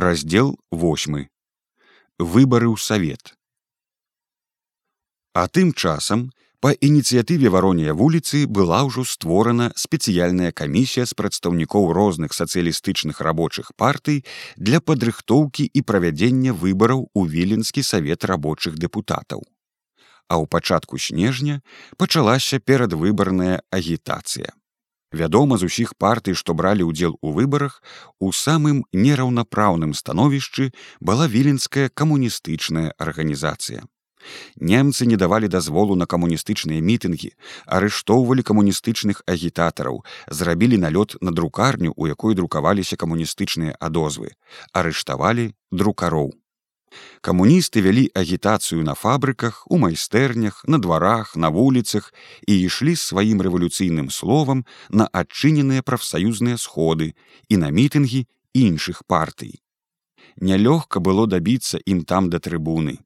раздел 8 выбары ў савет а тым часам па ініцыятыве варонія вуліцы была ўжо створана спецыяльная камісія з прадстаўнікоў розных сацыялістычных рабочых партый для падрыхтоўкі і правядзення выбараў у віленскі савет рабочых дэпутатаў. А ў пачатку снежня пачалася перадвыбарная агітацыя Вядома з усіх партый, што бралі ўдзел у выбарах, у самым нераўнапраўным становішчы была віленская камуністычная арганізацыя. Немцы не давалі дазволу на камуністычныя мітынгі, арыштоўвалі камуністычных агітатараў, зрабілі налёт на друкарню, у якой друкаваліся камуністычныя адозвы, арыштавалі друкароў. Камуністы вялі агітацыю на фабрыках, у майстэрнях, на дварах, на вуліцах і ішлі сваім рэвалюцыйным словам на адчыненыя прафсаюзныя сходы і на мітынгі іншых партый. Нялёгка было дабіцца ім там да трыбуны.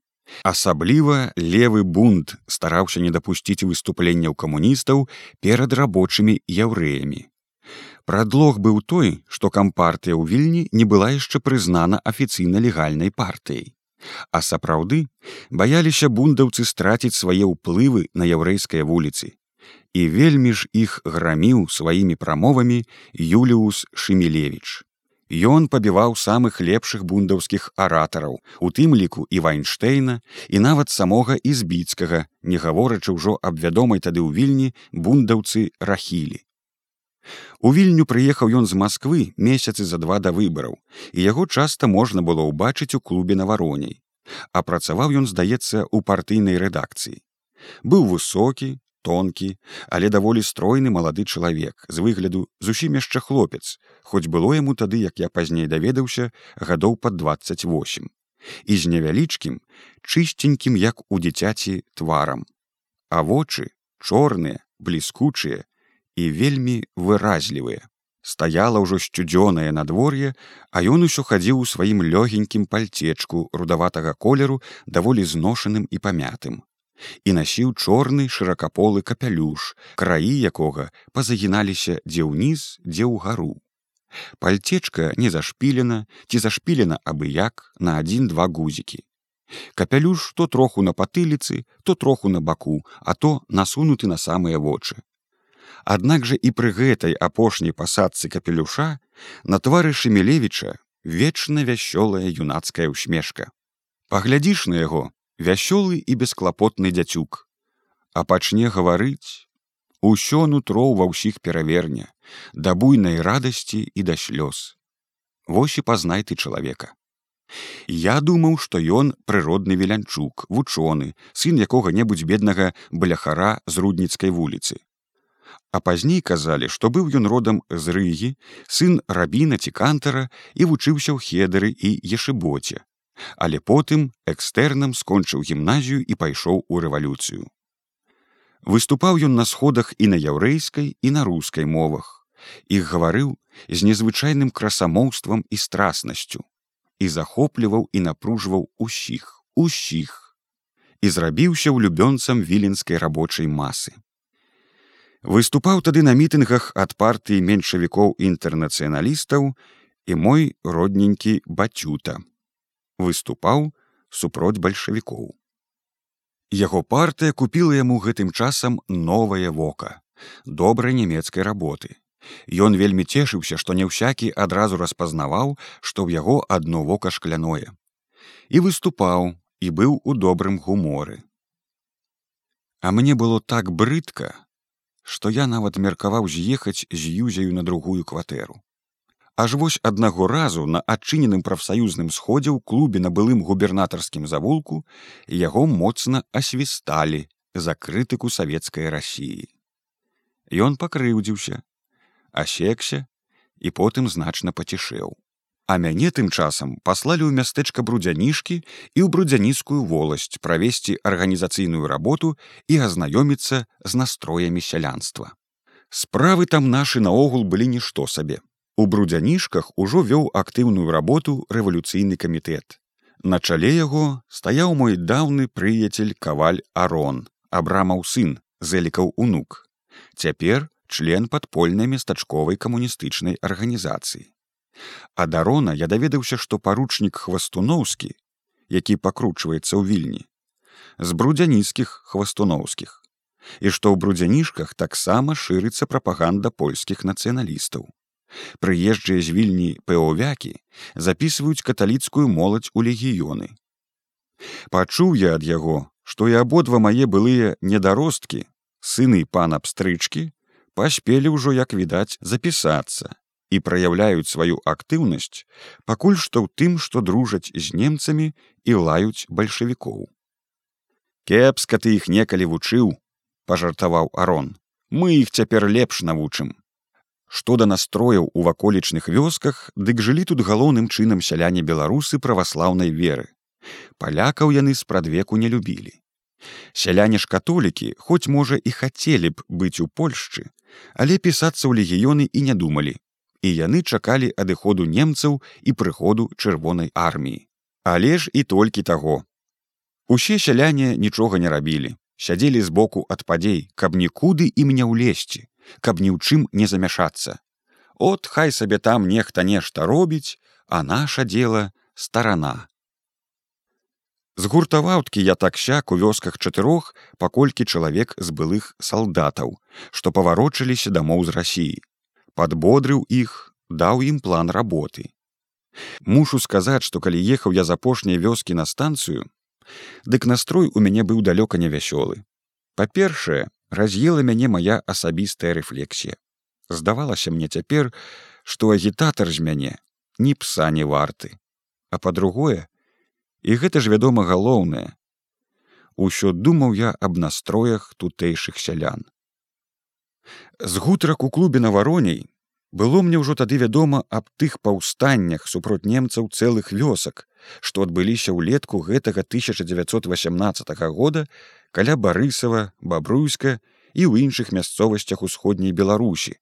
Асабліва левы бунт стараўся не дапусціць выступленняў камуністаў перад рабочымі яўрэямі. Прадлог быў той, што кампартыя ў вільні не была яшчэ прызнана афіцыйна легальнай партыяй. А сапраўды баяліся бундаўцы страціць свае ўплывы на яўрэйскай вуліцы. І вельмі ж іх граміў сваімі прамовамі Юліус Шмелевич. Ён пабіваў самых лепшых бундаўскіх аратараў, у тым ліку і вайнштейна і нават самога ізбіцкага, не гаворачы ўжо аб вядомай тады ў вільні бундаўцы рахілі. У вільню прыехаў ён з Масквы месяцы за два да выбараў, і яго часта можна было ўбачыць у клубе на вароней. А працаваў ён, здаецца, у партыйнай рэдакцыі. Быў высокі, тонкі, але даволі стройны малады чалавек, з выгляду зусім яшчэ хлопец, хоць было яму тады, як я пазней даведаўся гадоў пад 28 і з невялічкім, чысценькім, як у дзіцяці тварам. А вочы чорныя, бліскучыя, і вельмі выразлівыя. Стаяла ўжо сцюдзёнае надвор'е, а ён усё хадзіў у сваім лёгенькім пальцечку рудаватага колеру даволі зношаным і памятым. І насіў чорны шыракаполы капялюш, краі якога пазагіналіся дзе ўніз, дзе ўгару. Пальцечка не зашпілена ці зашпілена абы як на адзін-два гузікі. Капялюш то троху на патыліцы, то троху на баку, а то насунуты на самыя вочы. Аднак жа і пры гэтай апошняй пасадцы капелюша на твары шемелевіча вечна вясёлая юнацкая ўсмешка. Паглядзіш на яго вясёлы і бесклапотны дзяцюк, а пачне гаварыць усё нутро ва ўсіх пераверне да буйнай радасці і да слёз. Вось і пазнай ты чалавека. Я думаў, што ён прыродны велянчук, вучоны, сын якога-небудзь беднага бляхара з рудніцкай вуліцы а пазней казалі што быў ён родам з рыгі сын рабіна ці кантара і вучыўся ў хедары і ешыбоце але потым экстэрнам скончыў гімназію і пайшоў у рэвалюцыю. Выступаў ён на сходах і на яўрэйскай і на рускай мовах. Іх гаварыў з незвычайным красамоўствам і страснасцю. І захопліваў і напружваў усіх усіх. І зрабіўся ўлюбёнцам віленскай рабочай масы выступаў тады на мітынгах ад партыі меншавікоў інтэрнацыяналістаў і мой родненькі бацюта. Выступаў супроць бальшавікоў. Яго партыя купіла яму гэтым часам новае вока добрай нямецкай работы. Ён вельмі цешыўся што не ўсякі адразу распазнаваў што ў яго адно вока шкляное. І выступаў і быў у добрым гуморы. А мне было так брыдка што я нават меркаваў з'ехаць з юзяю на другую кватэру. Аж вось аднаго разу на адчыненым прафсаюзным сходзе ў клубе на былым губернатарскім завулку яго моцна асвісталі за крытыку савецкай рассіі. Ён пакрыўдзіўся, асекся і потым значна пацішэў. А мяне тым часам паслалі ў мястэчка брудзянішкі і ў брудзянійскую воласць правесці арганізацыйную работу і азнаёміцца з настроямі сялянства. Справы там нашы наогул былі нішто сабе. У брудзянішках ужо вёў актыўную работу рэвалюцыйны камітэт. На чале яго стаяў мой даўны прыяцель каваль Арон, абрамаў сын, зэлікаў унук. Цяпер член падпольнай местачковай камуністычнай арганізацыі А дарона я даведаўся, што паручнік хвастуноўскі, які пакручваецца ў вільні, з брудзяніцкіх хвастуноўскіх, і што ў брудзянішках таксама шырыцца прапаганда польскіх нацыяналістаў. Прыезджыя з вільні пэовякі запісваюць каталіцкую моладзь у легіёны. Пачуў я ад яго, што і абодва мае былыя недаросткі, сыны пана пстрычкі, паспелі ўжо, як відаць, запісацца і праяўляюць сваю актыўнасць пакуль што ў тым, што дружаць з немцамі і лаюць бальшавікоў. Кепска ты іх некалі вучыў, пажартаваў арон, мы іх цяпер лепш навучым. Што да настрояў у ваколічных вёсках, дык жылі тут галоўным чынам сяляне беларусы праваслаўнай веры. Палякаў яны спрадвеку не любілі. Сяляне ж католікі, хоць можа і хацелі б быць у Польшчы, але пісацца ў легіёны і не думалі, і яны чакалі адыходу немцаў і прыходу чырвонай арміі. Але ж і толькі таго. Усе сяляне нічога не рабілі, сядзелі збоку ад падзей, каб нікуды ім не ўлезці, каб ні ў чым не замяшацца. От хай сабе там нехта нешта робіць, а наша дело старана. З гуртаваўткі я так сяк у вёсках чатырох, паколькі чалавек з былых салдатаў, што паварочыліся дамоў з рассіі падбодрыў іх, даў ім план работы. Мушу сказаць, што калі ехаў я з апошняй вёскі на станцыю, дык настрой у мяне быў далёка невясёлы. Па-першае, раз'ела мяне мая асабістая рэфлексія. Здавалася мне цяпер, што агітатар з мяне ні пса не варты. А па-другое, і гэта ж вядома галоўнае. Усё думаў я аб настроях тутэйшых сялян. З гутарак у клубе на вароней было мне ўжо тады вядома аб тых паўстаннях супроць немцаў цэлых вёсак, што адбыліся ўлетку гэтага 1918 года каля барысава, бабруйска і ў іншых мясцовасцях усходняй беларусі,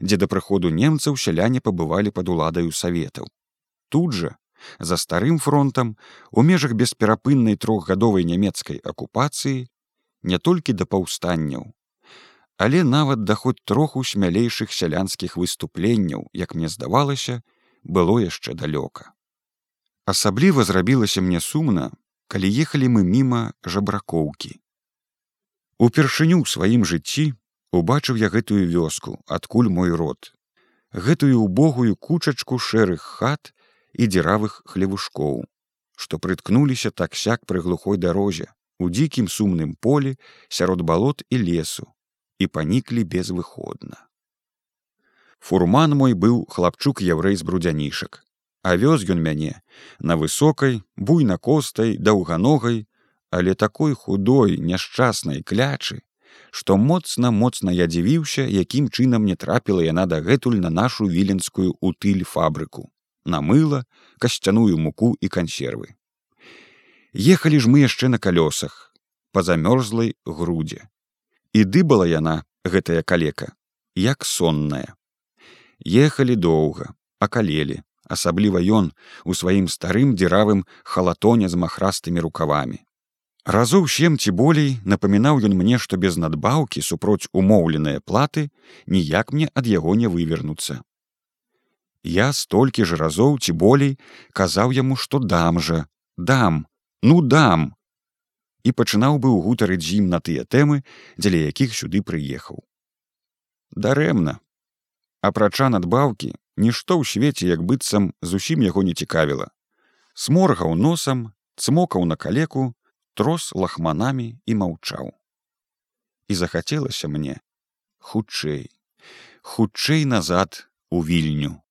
дзе да прыходу немцаў сяляне пабывалі пад уладаю саветаў. Тут жа, за старым фронтам у межах бесперапыннай трохгадовай нямецкай акупацыі не толькі да паўстанняў, але нават даход троху смялейшых сялянскіх выступленняў, як мне здавалася, было яшчэ далёка. Асабліва зрабілася мне сумна, калі ехалі мы міма жабракоўкі. Упершыню ў сваім жыцці убачыў я гэтую вёску, адкуль мой род, гэтую убогую кучачку шэрых хат і дзіравых хлевушкоў, што прыткнуліся так сяк пры глухой дарозе, у дзікім сумным полі сярод балот і лесу, і паніклі безвыходна. Фурман мой быў хлапчук яўрэй з брудзянішак, а вёз ён мяне на высокай, буйна костай, даўганогай, але такой худой, няшчаснай клячы, што моцна моцна я дзівіўся, якім чынам не трапіла яна дагэтуль на нашу віленскую утыль фабрыку, на мыла, касцяную муку і кансервы. Ехалі ж мы яшчэ на калёсах, па замёрзлай грудзе і дыбала яна гэтая калека як сонная. Ехалі доўга акалелі асабліва ён у сваім старым дзіравым халатоне з махрастымі рукавамі. Разоў сем ці болей напамінаў ён мне што без надбаўкі супроць умоўленыя платы ніяк мне ад яго не вывернуцца. Я столькі ж разоў ці болей казаў яму што дам жа дам ну дам і пачынаў быў гутарыць з ім на тыя тэмы, дзеля якіх сюды прыехаў. Дарэмна. Апрача надбаўкі, нішто ў свеце як быццам зусім яго не цікавіла. Сморгаў носам, цмокаў на калеку, трос лахманамі і маўчаў. І захацелася мне хутчэй, хутчэй назад у вільню.